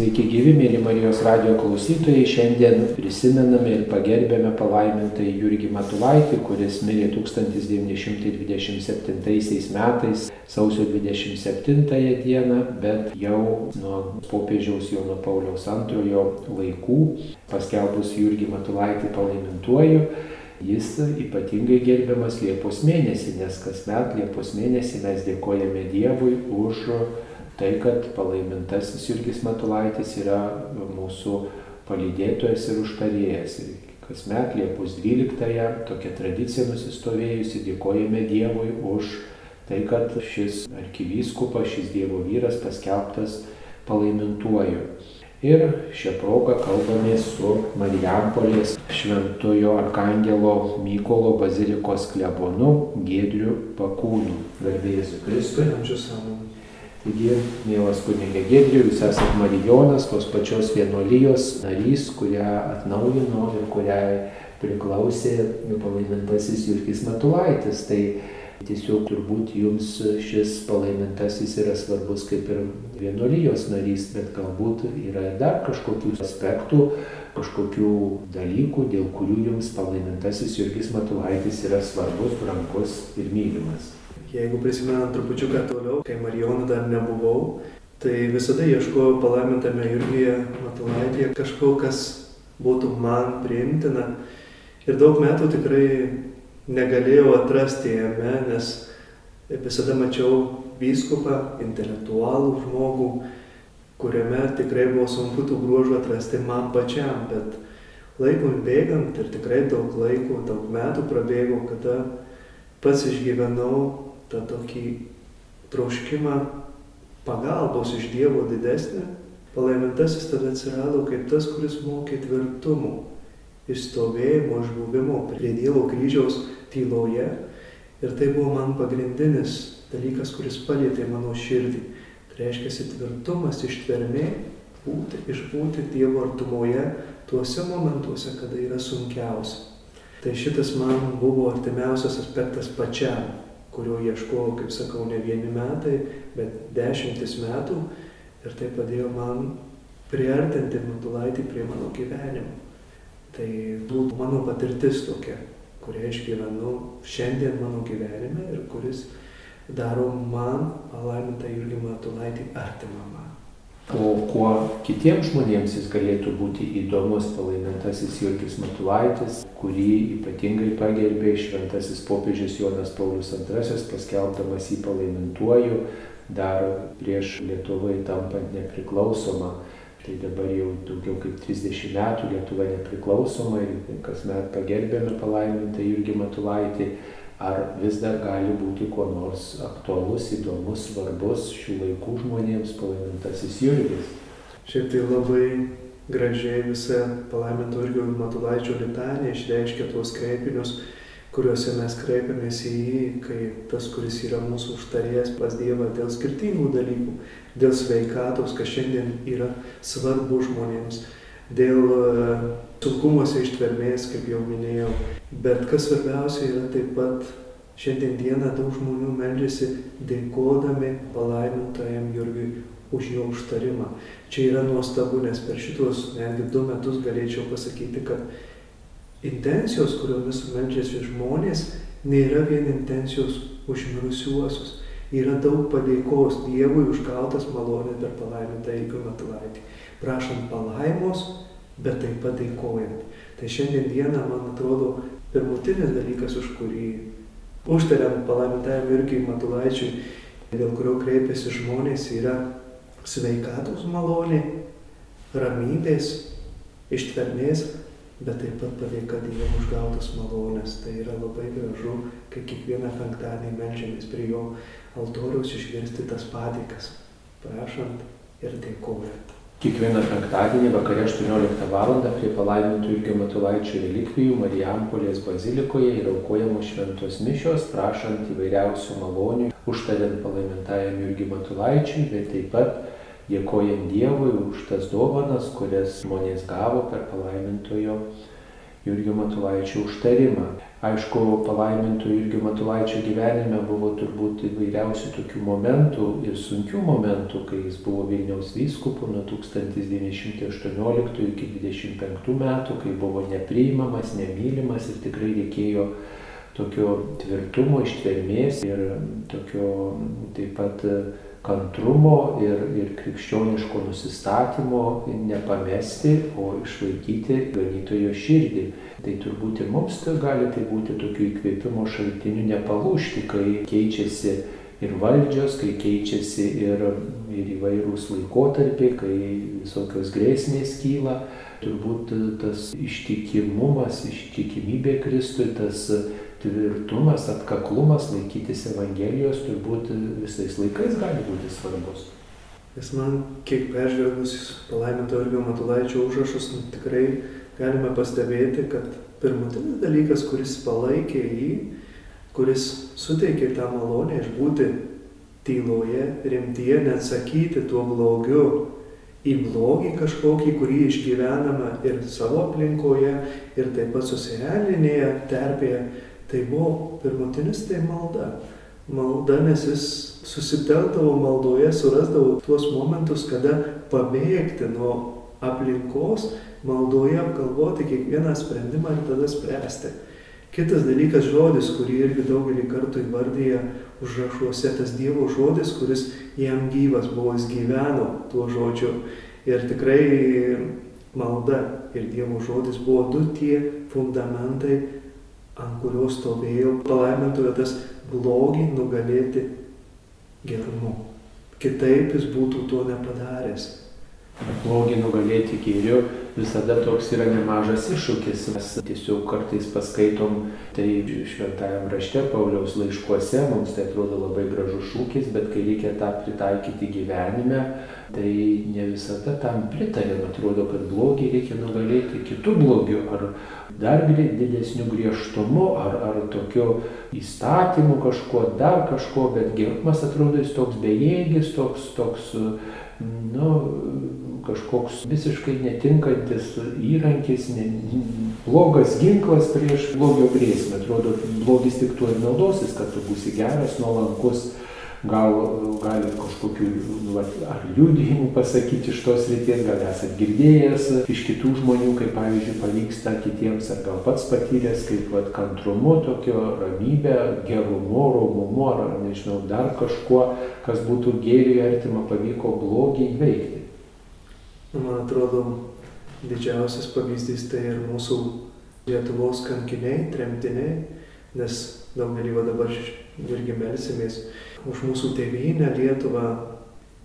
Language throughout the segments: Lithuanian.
Sveiki gyvi, mėly Marijos radio klausytojai. Šiandien prisimename ir pagerbėme palaimintą Jurgį Matulaitį, kuris mirė 1927 metais, sausio 27 dieną, bet jau nuo popiežiaus Jono Pauliaus II laikų, paskelbus Jurgį Matulaitį palaimintuoju, Jis ypatingai gerbiamas Liepos mėnesį, nes kasmet Liepos mėnesį mes dėkojame Dievui už tai, kad palaimintasis Jurgis Matulaitis yra mūsų palydėtojas ir užtarėjas. Ir kasmet Liepos 12-ąją tokia tradicija nusistovėjusi, dėkojame Dievui už tai, kad šis arkivyskupas, šis Dievo vyras paskelbtas palaimintuoju. Ir šią progą kalbame su Marijampolės šventojo Arkangelo Mykolo bazilikos klebonu Gėdriu Pakūnu. Garbėjai su Kristui. Ačiū savo. Taigi, mielas kunigė Gedriu, jūs esate Marijonas, tos pačios vienolyjos narys, kurią atnaujino ir kuriai priklausė palaimintasis Jurgis Matulaitis. Tai tiesiog turbūt jums šis palaimintasis yra svarbus kaip ir vienolyjos narys, bet galbūt yra ir dar kažkokių aspektų, kažkokių dalykų, dėl kurių jums palaimintasis Jurgis Matulaitis yra svarbus, brangus ir mylimas. Jeigu prisimenant trupučiuką toliau, kai Marijonų dar nebuvau, tai visada ieškojau palaimintame Jurgija Matulaityje kažko, kas būtų man priimtina. Ir daug metų tikrai negalėjau atrasti jame, nes visada mačiau vyskupą, intelektualų žmogų, kuriame tikrai buvo sunku tų bruožų atrasti man pačiam, bet laikui bėgant ir tikrai daug laiko, daug metų prabėgo, kada pats išgyvenau tą tokį troškimą pagalbos iš Dievo didesnį, palaimintasis tada atsirado kaip tas, kuris mokė tvirtumo, išstovėjimo, išbuvimo prie Dievo kryžiaus tyloje. Ir tai buvo man pagrindinis dalykas, kuris palėtė mano širdį. Tai reiškia tvirtumas, ištvermė, būti, išbūti Dievo artumoje tuose momentuose, kada yra sunkiausia. Tai šitas man buvo artimiausias aspektas pačiam kurio ieškojau, kaip sakau, ne vieni metai, bet dešimtis metų ir tai padėjo man priartinti Matulaitį prie mano gyvenimo. Tai būtų mano patirtis tokia, kurią išgyvenu šiandien mano gyvenime ir kuris daro man palaimintą Jurgį Matulaitį artimą man. O kuo kitiems žmonėms jis galėtų būti įdomus palaimintasis Jurgis Matulaitis, kurį ypatingai pagerbė šventasis popiežius Jonas Paulius II, paskelbdamas jį palaimintuoju dar prieš Lietuvai tampant nepriklausomą. Tai dabar jau daugiau kaip 30 metų Lietuva nepriklausoma ir kasmet pagerbėme palaimintą Jurgį Matulaitį ar vis dar gali būti kuo nors aktualus, įdomus, svarbus šių laikų žmonėms palaimintasis Jurgis. Šiaip tai labai gražiai visa palaiminto Jurgio Matulaičio litanija išreiškia tuos kreipinius, kuriuose mes kreipiamės į jį, kai tas, kuris yra mūsų užtarėjas pas Dievą dėl skirtingų dalykų, dėl sveikatos, kas šiandien yra svarbu žmonėms, dėl sunkumose ištvermės, kaip jau minėjau. Bet kas svarbiausia yra taip pat šiandien dieną daug žmonių meldžiasi dėkodami palaimintojam Jurgiui už jo užtarimą. Čia yra nuostabu, nes per šitos netgi du metus galėčiau pasakyti, kad intencijos, kuriomis meldžiasi žmonės, nėra vien intencijos už mirusiuosius. Yra daug padėkos Dievui už gautas malonės per palaimintą Eikų Matulaitį. Prašant palaimos, bet taip pat dėkojant. Tai šiandien dieną, man atrodo, pirmutinis dalykas, už kurį užtariam palaimintajam irgi Matulaičiui, dėl kurio kreipiasi žmonės, yra sveikatos malonė, ramybės, ištvermės, bet taip pat padėka Dievui už gautas malonės. Tai yra labai gražu, kai kiekvieną penktadienį melžiamės prie jo altoriaus išgirsti tas padėkas, prašant ir dėkojant. Kiekvieną penktadienį vakare 18 val. prie palaimintų Jurgio Matulaičio relikvijų Marijampolės bazilikoje yra aukojamos šventos mišios, prašant įvairiausių malonių, užtariant palaimintajam Jurgio Matulaičiui, bet taip pat dėkojant Dievui už tas dovanas, kurias žmonės gavo per palaimintojo Jurgio Matulaičio užtarimą. Aišku, palaimintų Jurgio Matulaičio gyvenime buvo turbūt įvairiausių tokių momentų ir sunkių momentų, kai jis buvo Vilniaus vyskupu nuo 1918 iki 25 metų, kai buvo nepriimamas, nemylimas ir tikrai reikėjo tokio tvirtumo, ištvermės ir tokio taip pat kantrumo ir, ir krikščioniško nusistatymo nepamesti, o išlaikyti ganytojo širdį. Tai turbūt ir mums tai gali tai būti tokių įkvėpimo šaltinių nepalūšti, kai keičiasi ir valdžios, kai keičiasi ir, ir įvairūs laikotarpiai, kai visokios grėsmės kyla. Turbūt tas ištikimumas, ištikimybė Kristui, tas tvirtumas, atkaklumas laikytis Evangelijos turbūt visais laikais gali būti svarbus. Nes man, kiek peržvelgus palaiminto Irgio Matulaičio užrašus, nu, tikrai galime pastebėti, kad pirmutinis dalykas, kuris palaikė jį, kuris suteikė tą malonę išbūti tyloje, rimtyje, neatsakyti tuo blogiu į blogį kažkokį, kurį išgyvename ir savo aplinkoje, ir taip pat socialinėje terpėje, Tai buvo pirmutinis tai malda. Malda, nes jis susitelkdavo maldoje, surasdavo tuos momentus, kada pabėgti nuo aplinkos, maldoje apgalvoti kiekvieną sprendimą ir tada spręsti. Kitas dalykas žodis, kurį irgi daugelį kartų įvardyja užrašuose, tas Dievo žodis, kuris jam gyvas buvo, jis gyveno tuo žodžiu. Ir tikrai malda ir Dievo žodis buvo du tie fundamentai, ant kurios stovėjo palaimintojo tas blogį nugalėti gerumu. Kitaip jis būtų to nepadaręs. Blogį nugalėti gėriu visada toks yra nemažas iššūkis. Mes tiesiog kartais paskaitom tai šventajam rašte, Pauliaus laiškuose, mums tai atrodo labai gražus šūkis, bet kai reikia tą pritaikyti gyvenime, tai ne visada tam pritarėm. Atrodo, kad blogį reikia nugalėti kitų blogių ar dar didesniu griežtumu, ar, ar tokiu įstatymu kažkuo, dar kažkuo, bet gerumas atrodo jis toks bejėgis, toks, toks, nu, kažkoks visiškai netinkantis įrankis, ne, blogas ginklas prieš blogio grėsmę. Atrodo, blogis tik tuo ir naudosis, kad tu būsi geras, nuolankus gal galit kažkokių nu, ar liūdėjimų pasakyti iš tos ryties, gal esat girdėjęs iš kitų žmonių, kaip pavyzdžiui pavyksta kitiems, ar gal pats patyręs, kaip vat, kantrumu, tokio ramybė, gerumu, romumu, ar nežinau, dar kažkuo, kas būtų gėriui artima, pavyko blogį įveikti. Man atrodo, didžiausias pavyzdys tai ir mūsų Lietuvos kankiniai, tremtiniai, nes daugelį va dabar irgi melsimės už mūsų tėvynę Lietuvą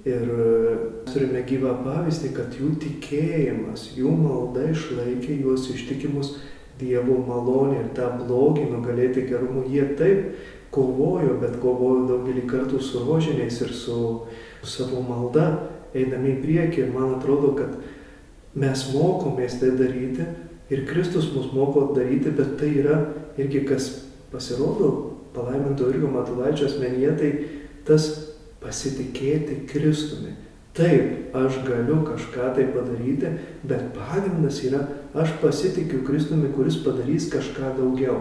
ir e, turime gyvą pavyzdį, kad jų tikėjimas, jų malda išlaikė juos ištikimus Dievo malonė ir tą blogį nugalėti gerumu. Jie taip kovojo, bet kovojo daugelį kartų su rožiniais ir su savo malda, eidami į priekį. Ir man atrodo, kad mes mokomės tai daryti ir Kristus mus moko daryti, bet tai yra irgi kas pasirodo palaiminto Irgo Matulaičio asmenyje, tai tas pasitikėti Kristumi. Taip, aš galiu kažką tai padaryti, bet pagrindas yra, aš pasitikiu Kristumi, kuris padarys kažką daugiau.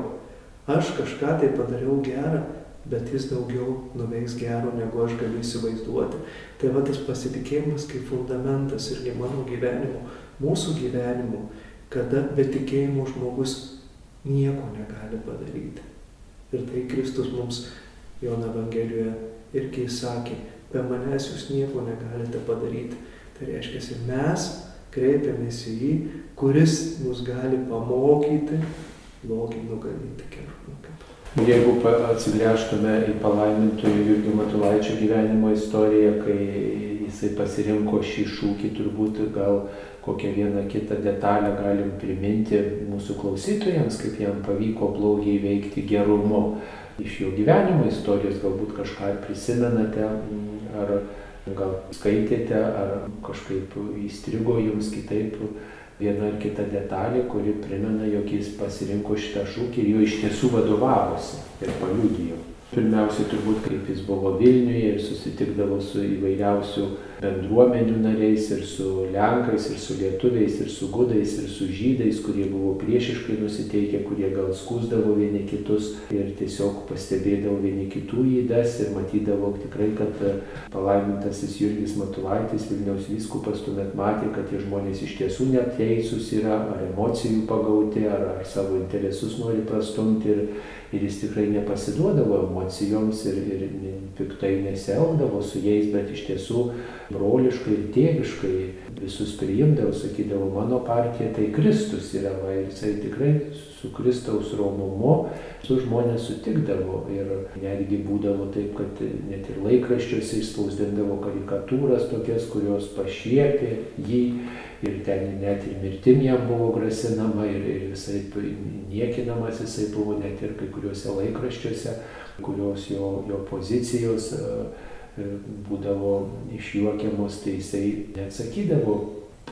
Aš kažką tai padariau gerą, bet jis daugiau nuveiks gero, negu aš galiu įsivaizduoti. Tai va tas pasitikėjimas kaip fundamentas irgi mano gyvenimo, mūsų gyvenimo, kada be tikėjimo žmogus nieko negali padaryti. Ir tai Kristus mums Jono Evangelijoje irgi sakė, be manęs jūs nieko negalite padaryti. Tai reiškia, mes kreipiamės į jį, kuris mus gali pamokyti, blogį nugalyti gerumu. Jeigu atsigręžtume į palaimintojų Jurgio Matulaičio gyvenimo istoriją, kai jisai pasirinko šį šūkį, turbūt gal kokią vieną kitą detalę galim priminti mūsų klausytojams, kaip jam pavyko blogį įveikti gerumu. Iš jo gyvenimo istorijos galbūt kažką prisimenate, ar gal skaitėte, ar kažkaip įstrigo jums kitaip viena ar kita detalė, kuri primena, jog jis pasirinko šitą šūkį ir jo iš tiesų vadovavosi ir paliudijo. Pirmiausiai turbūt, kaip jis buvo Vilniuje ir susitikdavo su įvairiausių bendruomenių nariais, ir su lenkais, ir su lietuviais, ir su gudais, ir su žydais, kurie buvo priešiškai nusiteikę, kurie gal skusdavo vieni kitus ir tiesiog pastebėdavo vieni kitų įdas ir matydavo tikrai, kad palaimintasis Jurgis Matulaitis, Vilniaus vyskupas, tuomet matė, kad tie žmonės iš tiesų neteisūs yra, ar emocijų pagauti, ar, ar savo interesus nori prastumti. Ir, ir jis tikrai nepasiduodavo emocijoms ir, ir piktai nesielgdavo su jais, bet iš tiesų broliškai ir tėviškai visus priimdavo, sakydavo, mano partija tai Kristus yra, va, ir jisai tikrai su Kristaus romumu su žmonės sutikdavo ir netgi būdavo taip, kad net ir laikraščiuose išspausdindavo karikatūras tokias, kurios pašiepė jį ir ten net ir mirtim jam buvo grasinama ir, ir visai niekinamas jisai buvo net ir kai kuriuose laikraščiuose, kurios jo, jo pozicijos e, būdavo išjuokiamos, tai jisai neatsakydavo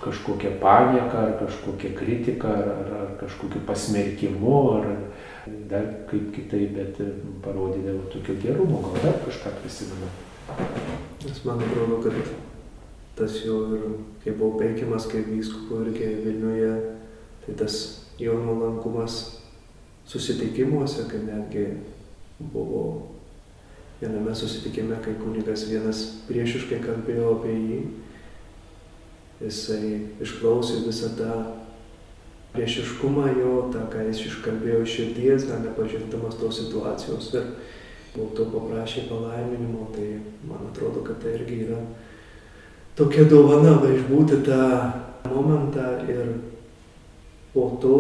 kažkokią panieką ar kažkokią kritiką ar, ar, ar kažkokiu pasmerkimu ar dar kaip kitaip, bet parodydavo tokio gerumo, gal dar kažką prisimenu. Nes man atrodo, kad tas jau ir, kai buvau peikiamas kaip vyskupu irgi Vilniuje, tai tas jo nuolankumas susitikimuose, kai netgi buvo viename susitikime, kai kunigas vienas priešiškai kalbėjo apie jį, jisai išklausė visą tą priešiškumą jo, tą, ką jis iškalbėjo iš širdies, dar nepažindamas tos situacijos ir to paprašė palaiminimo, tai man atrodo, kad tai irgi yra tokia dovana va išbūti tą momentą ir po to,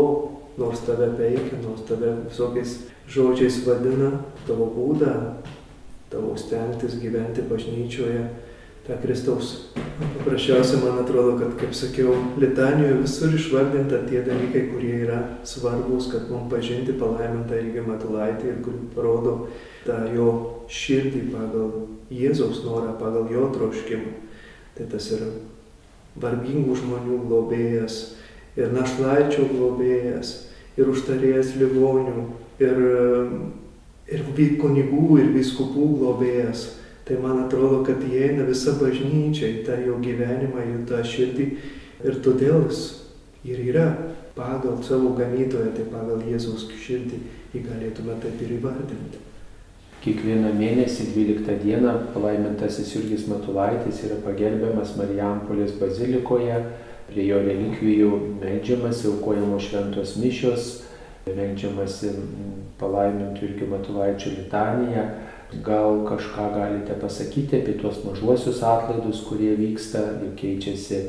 nors tave peikia, nors tave visokiais žodžiais vadina, tavo būdą, tavo stengtis gyventi bažnyčioje, tą Kristaus. Paprasčiausia, man atrodo, kad, kaip sakiau, litanijoje visur išvardinta tie dalykai, kurie yra svarbus, kad mums pažinti palaimintą Irgi Matulaitį ir kur parodo tą jo širdį pagal Jėzaus norą, pagal jo troškimą. Tai tas yra vargingų žmonių globėjas ir našlaičio globėjas ir užtarėjas ligonių ir, ir kunigų ir viskupų globėjas. Tai man atrodo, kad įeina visa bažnyčia į tą jo gyvenimą, į tą širdį ir todėl jis ir yra pagal savo ganytoją, tai pagal Jėzaus širdį jį galėtume taip ir įvardinti. Kiekvieną mėnesį 12 dieną palaimintasis Jurgis Matulaitis yra pagelbiamas Marijampolės bazilikoje, prie jo relikvijų medžiamas, aukojamos šventos mišios, medžiamasi palaimintų Jurgio Matulaičio litaniją. Gal kažką galite pasakyti apie tuos mažuosius atlaidus, kurie vyksta, juk keičiasi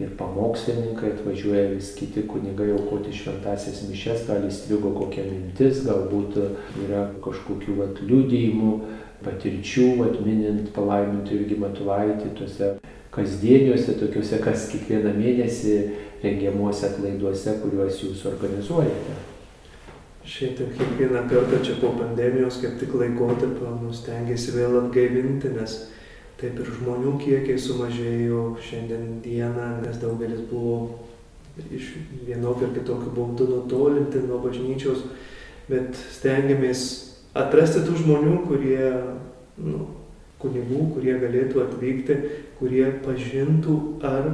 ir pamokslininkai atvažiuoja vis kiti kunigai aukoti šventasias mišes, gal įstrigo kokia mintis, galbūt yra kažkokių vat, liūdėjimų, patirčių, atminint palaimintų irgi matulaitį tuose kasdieniuose, tokiuose, kas kiekvieną mėnesį rengiamuose atlaiduose, kuriuos jūs organizuojate. Šiaip kiekvieną kartą čia po pandemijos, kaip tik laikotarpio, nu, stengiasi vėl atgaivinti, nes Taip ir žmonių kiekiai sumažėjo šiandien dieną, nes daugelis buvo iš vienokio ir kitokio būdų nutolinti nuo bažnyčios, bet stengiamės atrasti tų žmonių, kurie, nu, kunigų, kurie galėtų atvykti, kurie pažintų ar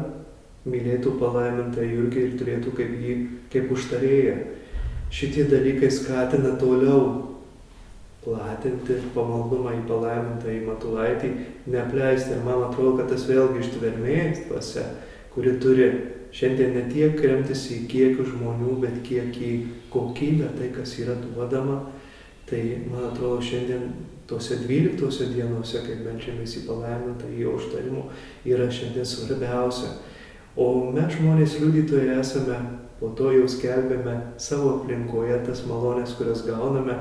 mylėtų palaimintą Jurgį ir turėtų kaip jį, kaip užtarėją. Šitie dalykai skatina toliau platinti pamaldumą į palaimintą į Matulaitį, neapleisti. Ir man atrodo, kad tas vėlgi ištvermės dvasia, kuri turi šiandien ne tiek remtis į kiekių žmonių, bet kiek į kokybę, tai kas yra duodama. Tai man atrodo, šiandien tose dvyliktose dienose, kai melčiamės į palaimintą, į užtarimų, yra šiandien svarbiausia. O mes žmonės liudytojai esame, po to jau skelbėme savo aplinkoje tas malonės, kurias gauname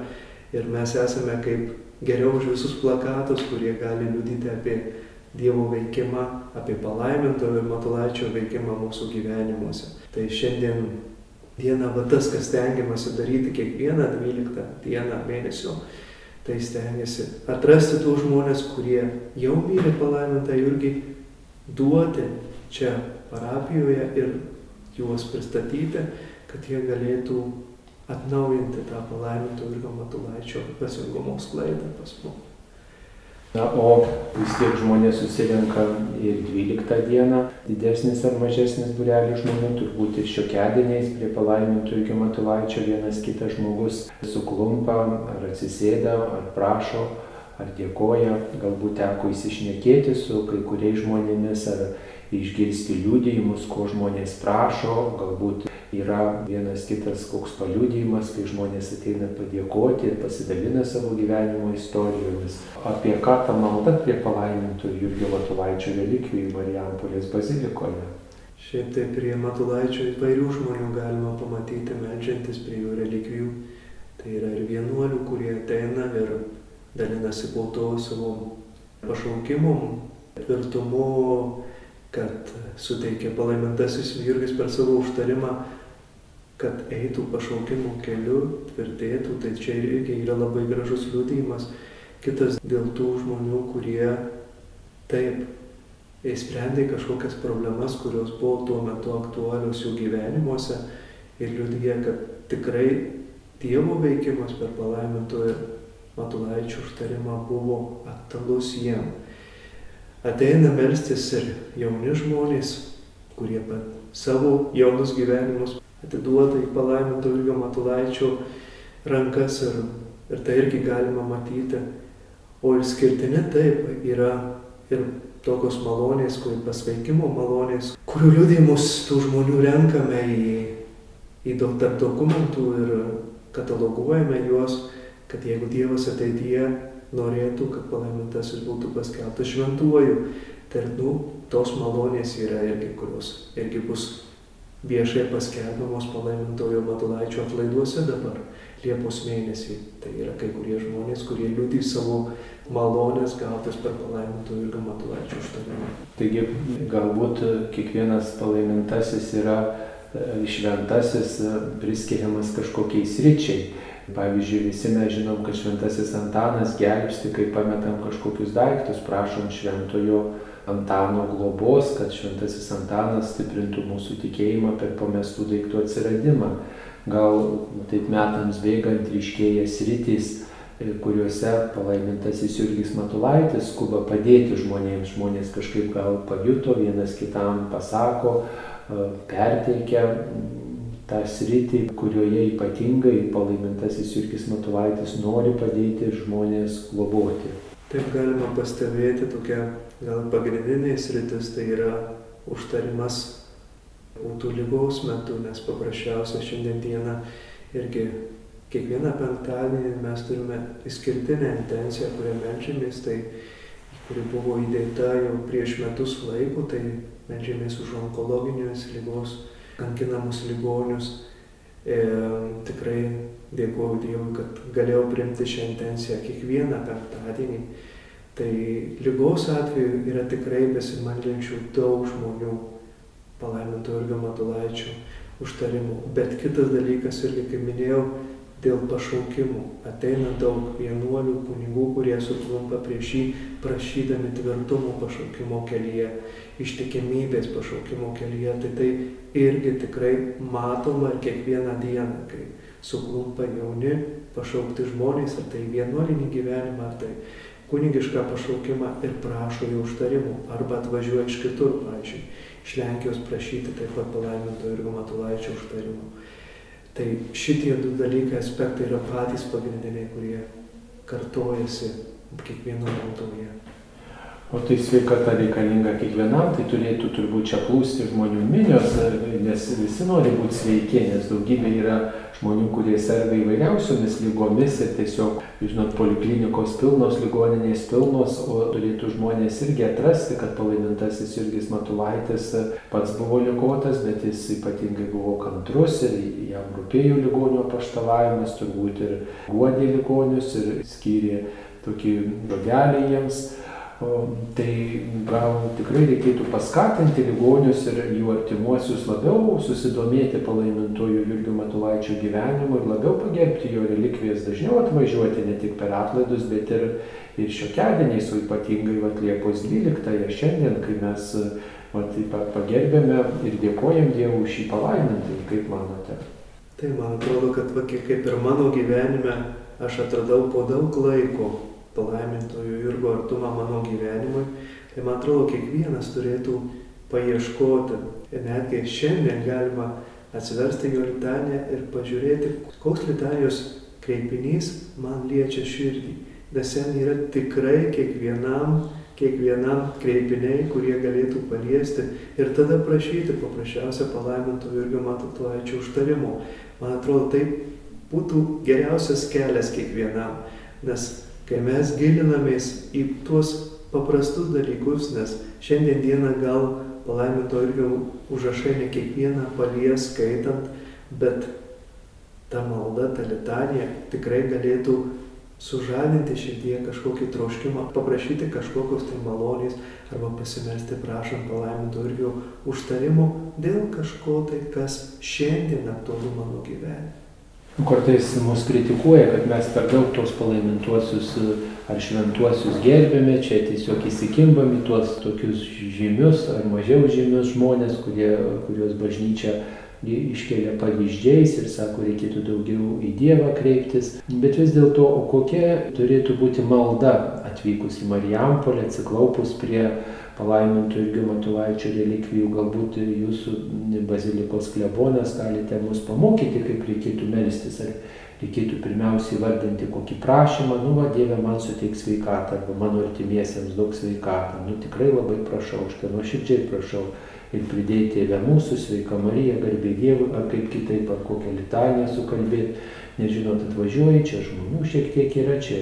Ir mes esame kaip geriau už visus plakatus, kurie gali liudyti apie Dievo veikimą, apie palaimintojo ir matulaičio veikimą mūsų gyvenimuose. Tai šiandien diena va tas, kas stengiamasi daryti kiekvieną 12 dieną mėnesio, tai stengiasi atrasti tų žmonės, kurie jau myli palaimintą Jurgį, duoti čia parapijoje ir juos pristatyti, kad jie galėtų atnaujinti tą palaiminto Virgo Matulaičio dvasingumo sklaidą pas mus. Na, o vis tiek žmonės susirenka ir 12 dieną, didesnis ar mažesnis būrelis žmonių, turbūt ir šiokiadieniais prie palaimintų iki Matulaičio vienas kitas žmogus suklumpa, ar atsisėda, ar prašo, ar dėkoja, galbūt teko įsišnekėti su kai kuriais žmonėmis, ar išgirsti liūdėjimus, ko žmonės prašo, galbūt yra vienas kitas koks paliūdėjimas, kai žmonės ateina padėkoti ir pasidalina savo gyvenimo istorijomis. Apie ką ta malda prie palaimintų Jurgio Matulaičio relikvijų Marijampolės bazilikoje. Šiaip tai prie Matulaičio įvairių žmonių galima pamatyti melžiantis prie jų relikvijų. Tai yra ir vienuolių, kurie ateina ir dalinasi po to savo pašaukimu, tvirtumu, kad suteikė palaimintasis Jurgis per savo užtarimą kad eitų pašaukimo keliu, tvirtėtų, tai čia irgi yra labai gražus liūdėjimas. Kitas dėl tų žmonių, kurie taip įsprendė kažkokias problemas, kurios buvo tuo metu aktualios jų gyvenimuose ir liūdėjo, kad tikrai Dievo veikimas per palaimintojo Matulaičio užtarimą buvo aktualus jiem. Ateina melstis ir jauni žmonės, kurie savo jaunus gyvenimus atiduota į palaiminto Jurgio Matulaičio rankas ir, ir tai irgi galima matyti. O išskirtinė taip yra ir tokios malonės, kur pasveikimo malonės, kurių liūdėjimus tų žmonių renkame į, į tarp dokumentų ir kataloguojame juos, kad jeigu Dievas ateityje norėtų, kad palaimintasis būtų paskelbtas šventuoju, tai nu, tos malonės yra irgi, kurios irgi bus viešai paskelbiamos palaimintojo Matulaičio atlaiduose dabar, Liepos mėnesį. Tai yra kai kurie žmonės, kurie liūdį savo malonės gautas per palaimintojo Jurgio Matulaičio užtarimą. Taigi galbūt kiekvienas palaimintasis yra e, šventasis e, priskiriamas kažkokiais ryčiai. Pavyzdžiui, visi mes žinom, kad šventasis Antanas gelbsti, kai pametam kažkokius daiktus, prašom šventojo Antano globos, kad šventasis Antanas stiprintų mūsų tikėjimą per pamestų daiktų atsiradimą. Gal taip metams bėgant ryškėja sritys, e, kuriuose palaimintasis Jurgis Matulaitis skuba padėti žmonėms. Žmonės kažkaip gal pajuto, vienas kitam pasako, e, perteikia tą sritį, kurioje ypatingai palaimintasis Jurgis Matulaitis nori padėti žmonės globoti. Taip galima pastebėti tokia gal pagrindinė sritis tai yra užtarimas būtų lygos metu, nes paprasčiausia šiandien dieną irgi kiekvieną penktadienį mes turime išskirtinę intenciją, kurią melžiamės, tai kuri buvo įdėta jau prieš metus laiko, tai melžiamės už onkologinės lygos kankinamus ligonius. E, tikrai dėkuoju Dievui, kad galėjau priimti šią intenciją kiekvieną penktadienį Tai lygos atveju yra tikrai besimaldžiančių daug žmonių palaiminto Jurgio Matulaičio užtarimų. Bet kitas dalykas irgi, kaip minėjau, dėl pašaukimų. Ateina daug vienuolių, kunigų, kurie suklumpa prieš jį, prašydami tvirtumo pašaukimo kelyje, ištikimybės pašaukimo kelyje. Tai tai irgi tikrai matoma ir kiekvieną dieną, kai suklumpa jauni pašaukti žmonės, ar tai vienuolinį gyvenimą, ar tai kunigišką pašaukimą ir prašo jo užtarimų arba atvažiuoja iš kitur, pavyzdžiui, iš Lenkijos prašyti taip pat palaiminto ir Matulaičio užtarimų. Tai šitie du dalykai, aspektai yra patys pagrindiniai, kurie kartojasi kiekvieno maldoje. O tai sveikata reikalinga kiekvienam, tai turėtų turbūt čia plūsti žmonių minios, nes visi nori būti sveiki, nes daugybė yra žmonių, kurie serga įvairiausiomis lygomis ir tiesiog, žinot, poliklinikos pilnos, ligoninės pilnos, o turėtų žmonės irgi atrasti, kad palaimintasis Jurgis Matulaitis pats buvo ligotas, bet jis ypatingai buvo kantrus ir jam rūpėjo ligonių apaštalavimas, turbūt ir guodė ligonius ir skyrė tokį žodelį jiems. Tai gal tikrai reikėtų paskatinti ligonius ir jų artimuosius labiau susidomėti palaimintojų Jurgio Matulaičio gyvenimu ir labiau pagerbti jo relikvijas, dažniau atvažiuoti ne tik per atlaidus, bet ir, ir šiokiadieniais, o ypatingai vat, Liepos 12-ąją šiandien, kai mes vat, pagerbėme ir dėkojam Dievui šį palaimintį, kaip manote? Tai man atrodo, kad va, kaip ir mano gyvenime aš atradau po daug laiko palaimintojo Jurgo artumą mano gyvenimui, tai man atrodo, kiekvienas turėtų paieškoti. Ir netgi šiandien galima atsiversti jo litaniją ir pažiūrėti, koks litanijos kreipinys man liečia širdį. Nes ten yra tikrai kiekvienam, kiekvienam kreipiniai, kurie galėtų paliesti ir tada prašyti paprasčiausia palaiminto Jurgio Matutulaičio užtarimo. Man atrodo, tai būtų geriausias kelias kiekvienam. Nes kai mes gilinamės į tuos paprastus dalykus, nes šiandien dieną gal palaiminto irgi užrašai ne kiekvieną palies skaitant, bet ta malda, ta litanija tikrai galėtų sužadinti širdie kažkokį troškimą, paprašyti kažkokios tai malonės arba pasimelsti prašant palaiminto irgi užtarimo dėl kažko tai, kas šiandien aktualu mano gyvenime. Kartais mus kritikuoja, kad mes per daug tos palaimintuosius ar šventuosius gerbėme, čia tiesiog įsikimbam į tuos tokius žymius ar mažiau žymius žmonės, kurie, kuriuos bažnyčia iškelia pavyzdžiais ir sako, reikėtų daugiau į Dievą kreiptis. Bet vis dėlto, kokia turėtų būti malda atvykus į Marijampolę, atsiklaupus prie palaimintų irgi Matulaičio relikvijų, galbūt jūsų bazilikos klebonas galite mus pamokyti, kaip reikėtų melstis, ar reikėtų pirmiausiai vardinti kokį prašymą, nu, va, Dieve man suteik sveikatą, arba mano artimiesiems daug sveikatą, nu, tikrai labai prašau, aš tai nuoširdžiai prašau ir pridėti Tėvę mūsų, sveika Marija, garbė Dievui, ar kaip kitaip, ar kokią litaniją sukalbėti, nežinot, atvažiuoji, čia žmonių šiek tiek yra, čia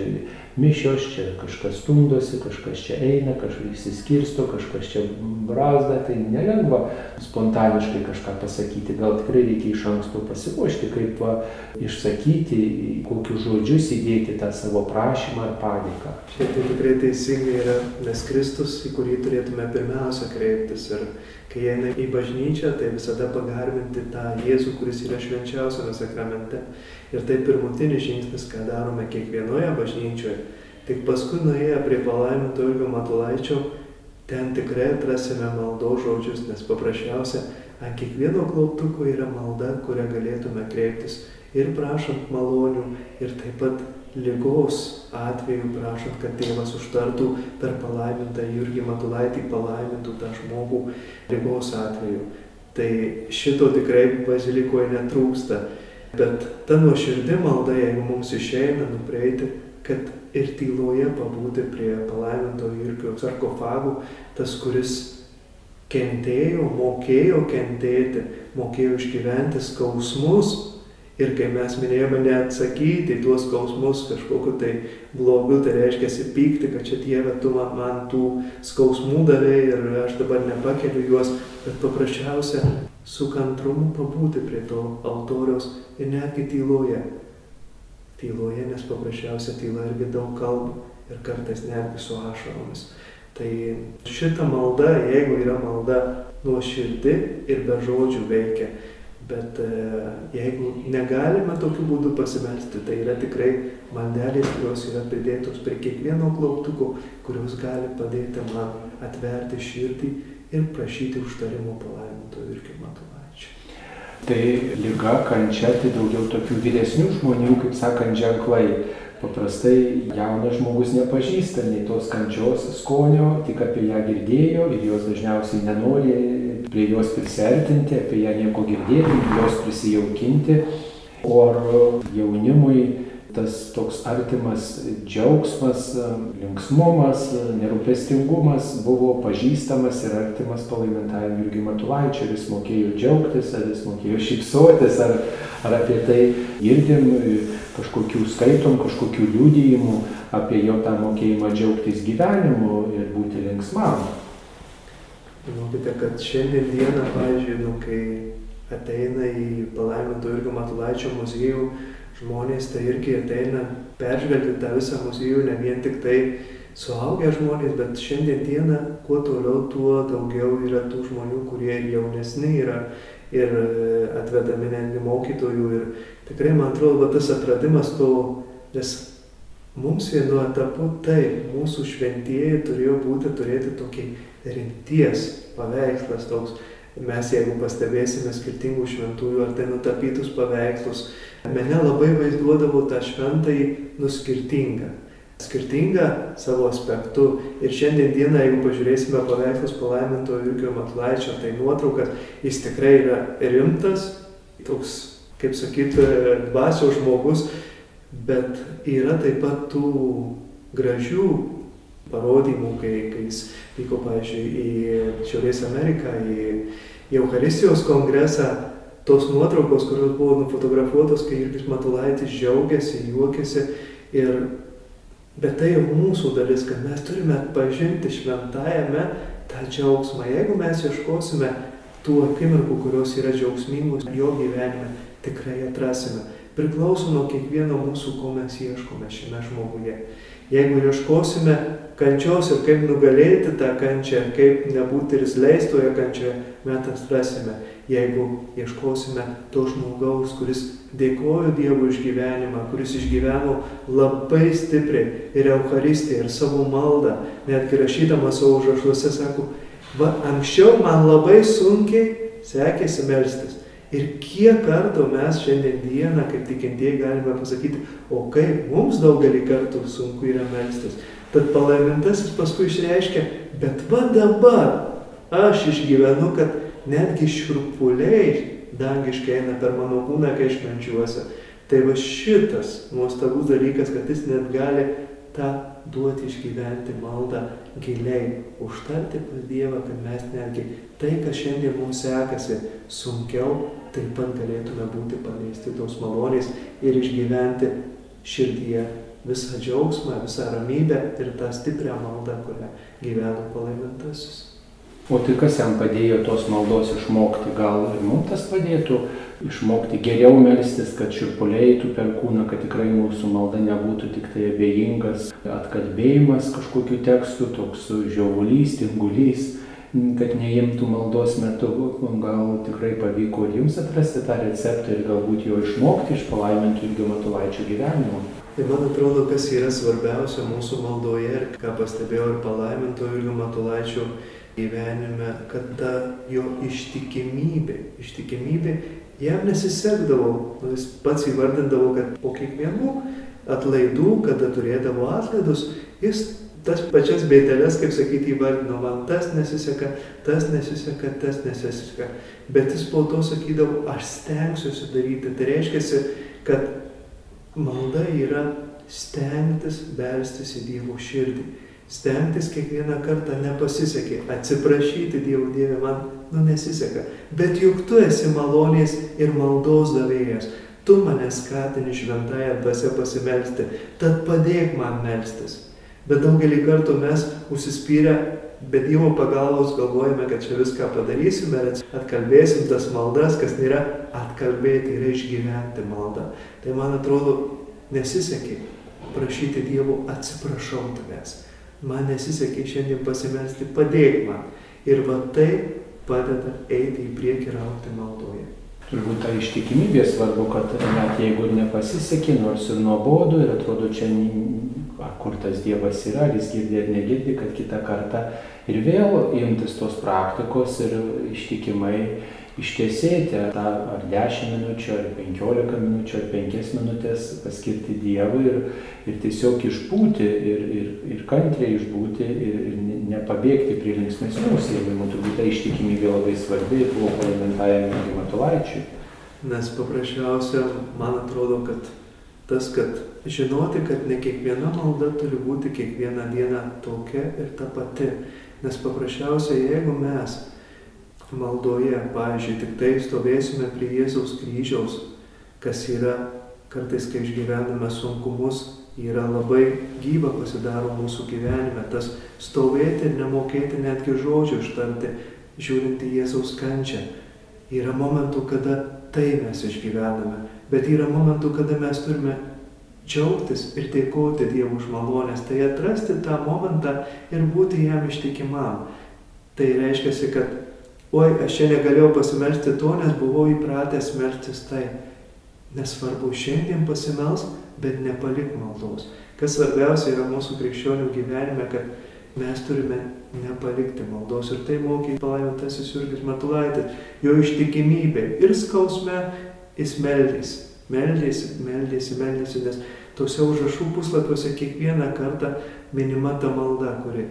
mišios, čia kažkas stumdosi, kažkas čia eina, kažkas įsiskirsto, kažkas čia brazda, tai nelengva spontaniškai kažką pasakyti, gal tikrai reikia iš anksto pasiruošti, kaip va, išsakyti, kokius žodžius įdėti tą savo prašymą ar padėką. Šiaip tai tikrai teisingai yra, nes Kristus, į kurį turėtume pirmiausia kreiptis ir kai eina į bažnyčią, tai visada pagarbinti tą Jėzų, kuris yra švenčiausiame sakramente. Ir tai pirmutinis žingsnis, ką darome kiekvienoje bažnyčioje. Tik paskui nuėję prie palaiminto Jurgio Matulaičio, ten tikrai atrasime maldo žodžius, nes paprasčiausia, ant kiekvieno klauptuko yra malda, kurią galėtume kreiptis ir prašant malonių, ir taip pat lygos atveju prašant, kad tėvas užtartų per palaimintą Jurgį Matulaitį, palaimintų tą žmogų lygos atveju. Tai šito tikrai bazilikoje netrūksta. Bet ta nuoširdį malda, jeigu mums išeina nupreiti, kad ir tyloje pabūti prie palaiminto Jurgio sarkofagų, tas, kuris kentėjo, mokėjo kentėti, mokėjo išgyventi skausmus, Ir kai mes minėjome neatsakyti tuos skausmus kažkokiu tai blogiu, tai reiškia pykti, kad čia Dieve, tu man, tų skausmų davai ir aš dabar nepakeliu juos, bet paprasčiausia su kantrumu pabūti prie to altoriaus ir netgi tyloje. Tyloje, nes paprasčiausia tyla irgi daug kalba ir kartais netgi su ašaromis. Tai šita malda, jeigu yra malda nuoširdi ir be žodžių veikia, Bet e, jeigu negalime tokiu būdu pasimelsti, tai yra tikrai maldelės, kurios yra pridėtos prie kiekvieno klauptuko, kurios gali padėti man atverti širdį ir prašyti užtarimo palaiminto ir kaip matulaičio. Tai lyga, kančia, tai daugiau tokių vyresnių žmonių, kaip sakant, ženklai. Paprastai jaunas žmogus nepažįsta nei tos kančios skonio, tik apie ją girdėjo ir jos dažniausiai nenori prie jos prisertinti, apie ją nieko girdėti, jos prisijaukinti. O jaunimui tas toks artimas džiaugsmas, linksmumas, nerūpestingumas buvo pažįstamas ir artimas palaimintajam Jurgiui Matulaičiui, ar jis mokėjo džiaugtis, ar jis mokėjo šypsotis, ar, ar apie tai girdim kažkokių skaitom, kažkokių liūdėjimų apie jo tą mokėjimą džiaugtis gyvenimu ir būti linksmam. Žinokite, kad šiandien dieną, pavyzdžiui, nu, kai ateina į palaiminto Jurgio Matulaičio muziejų žmonės, tai irgi ateina peržvelgti tą visą muziejų, ne vien tik tai suaugę žmonės, bet šiandien dieną, kuo toliau, tuo daugiau yra tų žmonių, kurie ir jaunesni yra ir e, atvedami netgi mokytojų. Ir tikrai man atrodo, va, tas atradimas to, nes mums vienu etapu taip, mūsų šventieji turėjo būti, turėti tokį rimties paveikslas toks. Mes jeigu pastebėsime skirtingų šventųjų ar tai nutapytus paveikslus, mane labai vaizduodavo tą šventąjį nuskirtingą. skirtinga savo aspektu. Ir šiandien dieną, jeigu pažiūrėsime paveikslus palaiminto Jurgio Matulaičio, tai nuotraukas, jis tikrai yra rimtas, toks, kaip sakyti, dvasios žmogus, bet yra taip pat tų gražių parodymų, kai, kai jis vyko, pavyzdžiui, į Šiaurės Ameriką, į, į Euharistijos kongresą, tos nuotraukos, kurios buvo nufotografuotos, kai Jurgis Matulaitis džiaugiasi, juokiasi. Ir, bet tai jau mūsų dalis, kad mes turime atpažinti šventajame tą džiaugsmą. Jeigu mes ieškosime tų akimirkų, kurios yra džiaugsmingos jo gyvenime, tikrai atrasime. Priklauso nuo kiekvieno mūsų, ko mes ieškome šiame žmoguje. Jeigu ieškosime kančios ir kaip nugalėti tą kančią, kaip nebūti ir leistoje kančioje, mes atrasime. Jeigu ieškosime to žmogaus, kuris dėkojo Dievui už gyvenimą, kuris išgyveno labai stipriai ir Euharistiją, ir savo maldą, netgi rašydamas savo užrašuose sako, va, anksčiau man labai sunkiai sekėsi melstis. Ir kiek kartų mes šiandien dieną, kaip tikintieji, galime pasakyti, o kaip mums daugelį kartų sunku yra melstis. Tad palaimintasis paskui išreiškia, bet va dabar aš išgyvenu, kad netgi širpuliai dangiškai eina per mano kūną, kai išmenčiuosi. Tai va šitas nuostabus dalykas, kad jis net gali tą duoti išgyventi maldą giliai, užtarti pas Dievą, kad mes netgi tai, kas šiandien mums sekasi sunkiau, taip pat galėtume būti paleisti tos malonės ir išgyventi širdyje visą džiaugsmą, visą ramybę ir tą stiprią maldą, kurią gyveno palaimintasis. O tai kas jam padėjo tos maldos išmokti? Gal ir mums tas padėtų išmokti geriau melstis, kad širpuliai eitų per kūną, kad tikrai mūsų malda nebūtų tik tai abejingas atkalbėjimas kažkokiu tekstu, toks žiauvulys, tingulys kad neimtų maldos metu, gal tikrai pavyko ir jums atrasti tą receptą ir galbūt jo išmokti iš palaimintų Jurgio Matulaičio gyvenimo. Tai man atrodo, kas yra svarbiausia mūsų maldoje ir ką pastebėjau ir palaiminto Jurgio Matulaičio gyvenime, kad ta jo ištikimybė, ištikimybė jam nesisekdavo, nu, jis pats įvardindavo, kad po kiekvienų atlaidų, kada turėdavo atlaidus, jis tas pačias bėdelės, kaip sakyti, įvardino, man tas nesiseka, tas nesiseka, tas nesiseka. Bet jis po to sakydavo, aš stengsiuosi daryti. Tai reiškia, kad malda yra stengtis belstis į Dievo širdį. Stengtis kiekvieną kartą nepasisekė, atsiprašyti Dievo Dievę man, nu nesiseka. Bet juk tu esi malonės ir maldos davėjas. Tu mane skatini šventąją dvasę pasimelsti, tad padėk man melstis. Bet daugelį kartų mes užsispyrę, be Dievo pagalbos galvojame, kad čia viską padarysime ir atkalbėsim tas maldas, kas nėra atkalbėti, yra išgyventi maldą. Tai man atrodo, nesisekė prašyti Dievo atsiprašau tavęs. Man nesisekė šiandien pasimelsti, padėk man. Ir va tai padeda eiti į priekį ir aukti maldoje. Turbūt ta ištikimybė svarbu, kad net jeigu nepasisekė, nors ir nuobodu ir atrodo čia kur tas Dievas yra, ar jis girdi ar negirdi, kad kitą kartą ir vėl imtis tos praktikos ir ištikimai ištiesėti tą ar 10 minučių, ar 15 minučių, ar 5 minutės paskirti Dievui ir, ir tiesiog išbūti ir, ir, ir kantriai išbūti ir, ir nepabėgti prie linksmesnių užsiemimų. Turbūt ta ištikimybė labai svarbi buvo parlamentajam Matulaičiui. Nes paprasčiausia, man atrodo, kad tas, kad žinoti, kad ne kiekviena malda turi būti kiekvieną dieną tokia ir ta pati. Nes paprasčiausiai, jeigu mes maldoje, pavyzdžiui, tik tai stovėsime prie Jėzaus kryžiaus, kas yra kartais, kai išgyvename sunkumus, yra labai gyva pasidaro mūsų gyvenime. Tas stovėti ir nemokėti netgi žodžių ištarti, žiūrint į Jėzaus kančią. Yra momentų, kada tai mes išgyvename, bet yra momentų, kada mes turime džiaugtis ir dėkoti Dievui už malonės, tai atrasti tą momentą ir būti jam ištikimam. Tai reiškia, kad, oi, aš čia negalėjau pasimelsti to, nes buvau įpratęs melstis tai. Nesvarbu, šiandien pasimels, bet nepalik maldos. Kas svarbiausia yra mūsų krikščionių gyvenime, kad mes turime nepalikti maldos. Ir tai mokė palaimintasis Jurgis Matulaitis. Jo ištikimybė ir skausme jis meldėsi. Meldėsi, meldėsi, meldėsi, nes Tuose užrašų puslapiuose kiekvieną kartą minima ta malda, kuri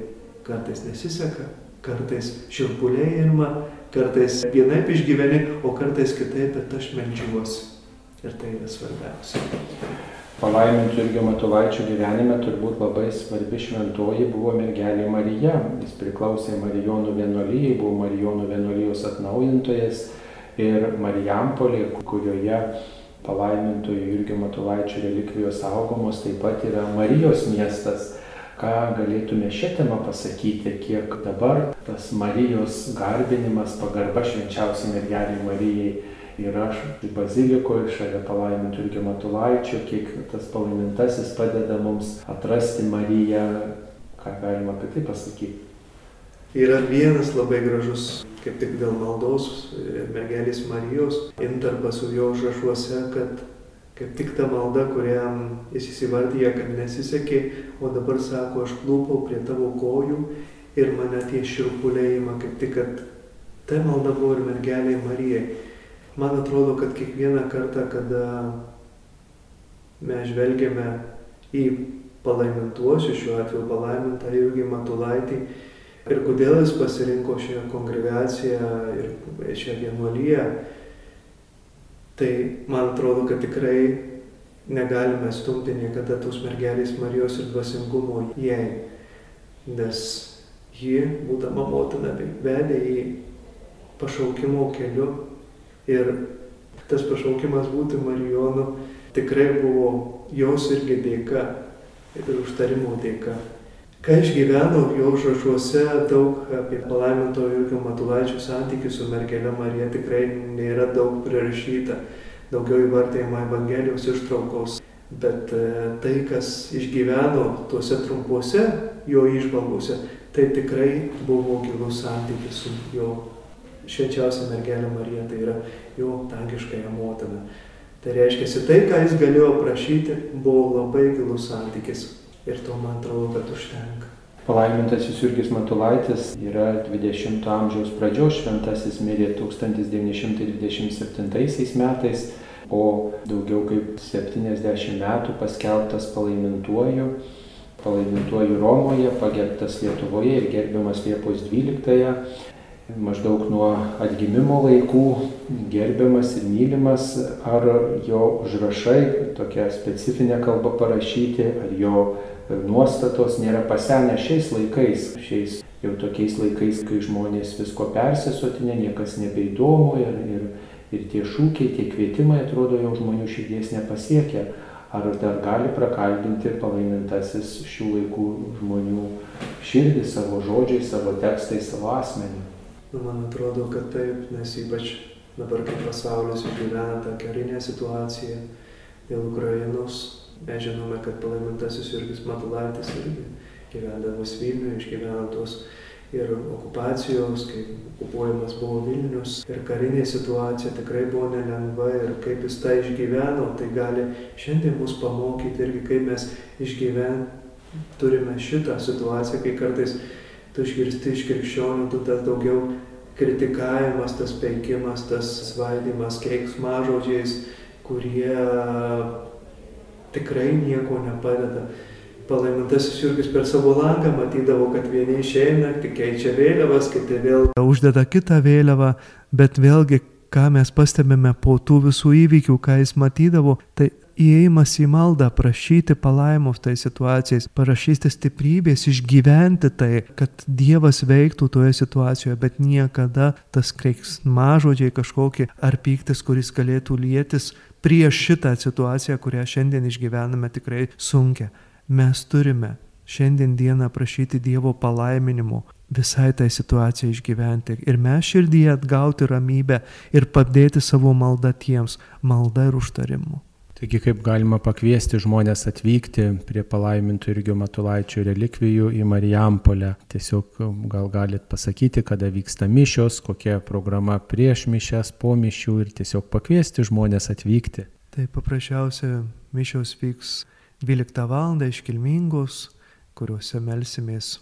kartais nesiseka, kartais širpuliai ima, kartais vienaip išgyveni, o kartais kitaip, bet aš melžiuosi. Ir tai yra svarbiausia. Palaimintų Jurgio Matulaičio gyvenime turbūt labai svarbi šventoji buvo mergelė Marija. Jis priklausė Marijonų vienuolyjai, buvo Marijonų vienuolijos atnaujintojas ir Marijampolė, kurioje palaimintojo Jurgio Matulaičio relikvijos saugomos, taip pat yra Marijos miestas. Ką galėtume šią temą pasakyti, kiek dabar tas Marijos garbinimas, pagarba švenčiausiai mergeliai Marijai yra bazilikoje šalia palaimintų irgi Matulaičio, kiek tas palaimintasis padeda mums atrasti Mariją, ką galima apie tai pasakyti. Yra vienas labai gražus, kaip tik dėl maldos mergelės Marijos, intarpas su jo užrašuose, kad kaip tik ta malda, kuriam jis įsivardyja, kad nesisekė, o dabar sako, aš klūpau prie tavo kojų ir mane tie širpuliai ima, kaip tik, kad ta malda buvo ir mergeliai Marijai. Man atrodo, kad kiekvieną kartą, kada mes žvelgiame į palaimintuosius, šiuo atveju palaimintą Jurgį Matulaitį, ir kodėl jis pasirinko šią kongregaciją ir šią vienuolyją, tai man atrodo, kad tikrai negalime stumti niekada tos mergelės Marijos ir dvasingumo jai, nes ji, būdama motina, vedė į pašaukimo keliu Ir tas pašaukimas būti Marijonu tikrai buvo jos irgi dėka ir užtarimo dėka. Ką išgyvenau jo užrašuose daug apie palaiminto Jurgio Matulaičio santykių su mergelė Marija tikrai nėra daug prirašyta, daugiau įvartėjama Evangelijos ištraukos. Bet e, tai, kas išgyveno tuose trumpuose jo išvalgose, tai tikrai buvo gilus santykis su jo švenčiausia mergelė Marija, tai yra jo tankiškąją motiną. Tai reiškia, tai, ką jis galėjo prašyti, buvo labai gilus santykis. Ir to man atrodo, kad užtenka. Palaimintasis Jurgis Matulaitis yra 20-ojo amžiaus pradžios šventasis, mirė 1927 metais, o daugiau kaip 70 metų paskelbtas palaimintuoju, palaimintuoju Romoje, pagerbtas Lietuvoje ir gerbiamas Liepos 12-ąją maždaug nuo atgimimo laikų gerbiamas ir mylimas, ar jo užrašai, tokia specifinė kalba parašyti, ar jo nuostatos nėra pasenę šiais laikais, šiais jau tokiais laikais, kai žmonės visko persisotinė, niekas nebeįdomu ir, ir, ir tie šūkiai, tie kvietimai atrodo jau žmonių širdies nepasiekia. Ar dar gali prakalbinti palaimintasis šių laikų žmonių širdį savo žodžiais, savo tekstais, savo asmenį? Nu, man atrodo, kad taip, nes ypač dabar, kai pasaulis išgyvena tą karinę situaciją dėl Ukrainos, mes žinome, kad palaimintasis Jurgis Matulaitis irgi gyvendamas Vilniuje, išgyvena tos ir okupacijos, kai okupuojamas buvo Vilnius ir karinė situacija tikrai buvo nelengva ir kaip jis tą išgyveno, tai gali šiandien mus pamokyti irgi, kaip mes išgyven turime šitą situaciją, kai kartais tu išgirsti iš krikščionių, tu tas daugiau kritikavimas, tas peikimas, tas svaidimas keiksmažodžiais, kurie tikrai nieko nepadeda. Palaimintasis Jurgis per savo langą matydavo, kad vieni išeina, keičia vėliavas, kiti vėl uždeda kitą vėliavą, bet vėlgi, ką mes pastebime po tų visų įvykių, ką jis matydavo, tai įėjimas į maldą, prašyti palaimos tai situacijais, parašyti stiprybės, išgyventi tai, kad Dievas veiktų toje situacijoje, bet niekada tas kreiks mažodžiai kažkokie ar pyktis, kuris galėtų lietis prieš šitą situaciją, kurią šiandien išgyvename tikrai sunkia. Mes turime šiandien dieną prašyti Dievo palaiminimo visai tai situacijai išgyventi ir mes širdyje atgauti ramybę ir padėti savo maldą tiems, maldą ir užtarimu. Taigi kaip galima pakviesti žmonės atvykti prie palaimintų Irgio Matulaičio relikvijų į Marijampolę. Tiesiog gal galit pasakyti, kada vyksta mišios, kokia programa prieš mišes, po mišių ir tiesiog pakviesti žmonės atvykti. Tai paprasčiausia mišios vyks 12 val. iškilmingos, kuriuose melsimės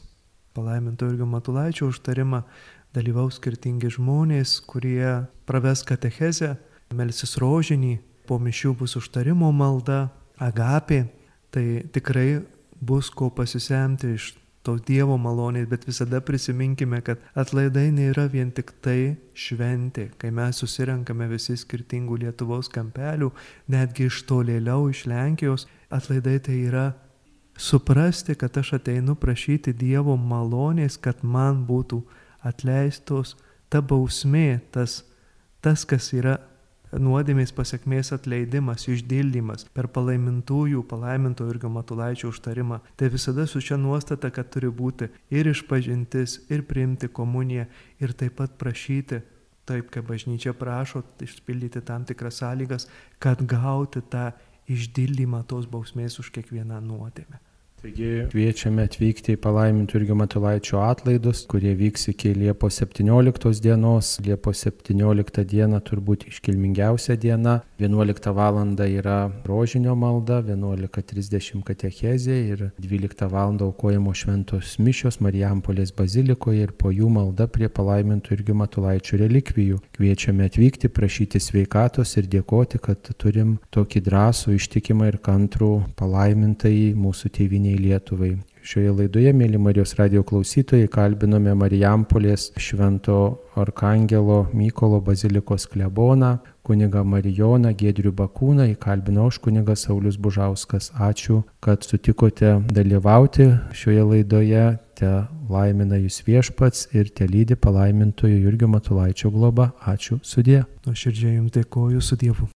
palaiminto Irgio Matulaičio užtarimą, dalyvaus skirtingi žmonės, kurie praves katechezę, melsis rožinį, po mišių bus užtarimo malda, agapė, tai tikrai bus ko pasisemti iš tos Dievo malonės, bet visada prisiminkime, kad atlaidai nėra vien tik tai šventė, kai mes susirenkame visi skirtingų Lietuvos kampelių, netgi iš tolėliau, iš Lenkijos, atlaidai tai yra suprasti, kad aš ateinu prašyti Dievo malonės, kad man būtų atleistos ta bausmė, tas, tas kas yra nuodėmės pasiekmės atleidimas, išdildymas per palaimintųjų, palaiminto ir gamatulaičio užtarimą. Tai visada su šia nuostata, kad turi būti ir išpažintis, ir priimti komuniją, ir taip pat prašyti, taip kaip bažnyčia prašo, išpildyti tam tikras sąlygas, kad gauti tą išdildymą tos bausmės už kiekvieną nuodėmę. Taigi kviečiame atvykti į palaimintų irgi Matulaičio atlaidus, kurie vyks iki Liepos 17 dienos. Liepos 17 diena turbūt iškilmingiausia diena. 11 val. yra rožinio malda, 11.30 katechezė ir 12 val. aukojimo šventos mišios Marijampolės bazilikoje ir po jų malda prie palaimintų irgi Matulaičio relikvijų. Kviečiame atvykti, prašyti sveikatos ir dėkoti, kad turim tokį drąsų, ištikimą ir kantrų palaimintai mūsų tėviniai tėviniai Lietuvai. Šioje laidoje, mėly Marijos radio klausytojai, kalbinome Marijampolės Švento Arkangelo Mykolo bazilikos kleboną, kuniga Marijoną Gedrių Bakūną, įkalbino aš kunigas Saulis Bužauskas. Ačiū, kad sutikote dalyvauti šioje laidoje. Te laimina jūs viešpats ir te lydi palaimintojo Jurgio Matulaičio globa. Ačiū sudė. Nuoširdžiai jums dėkoju su Dievu.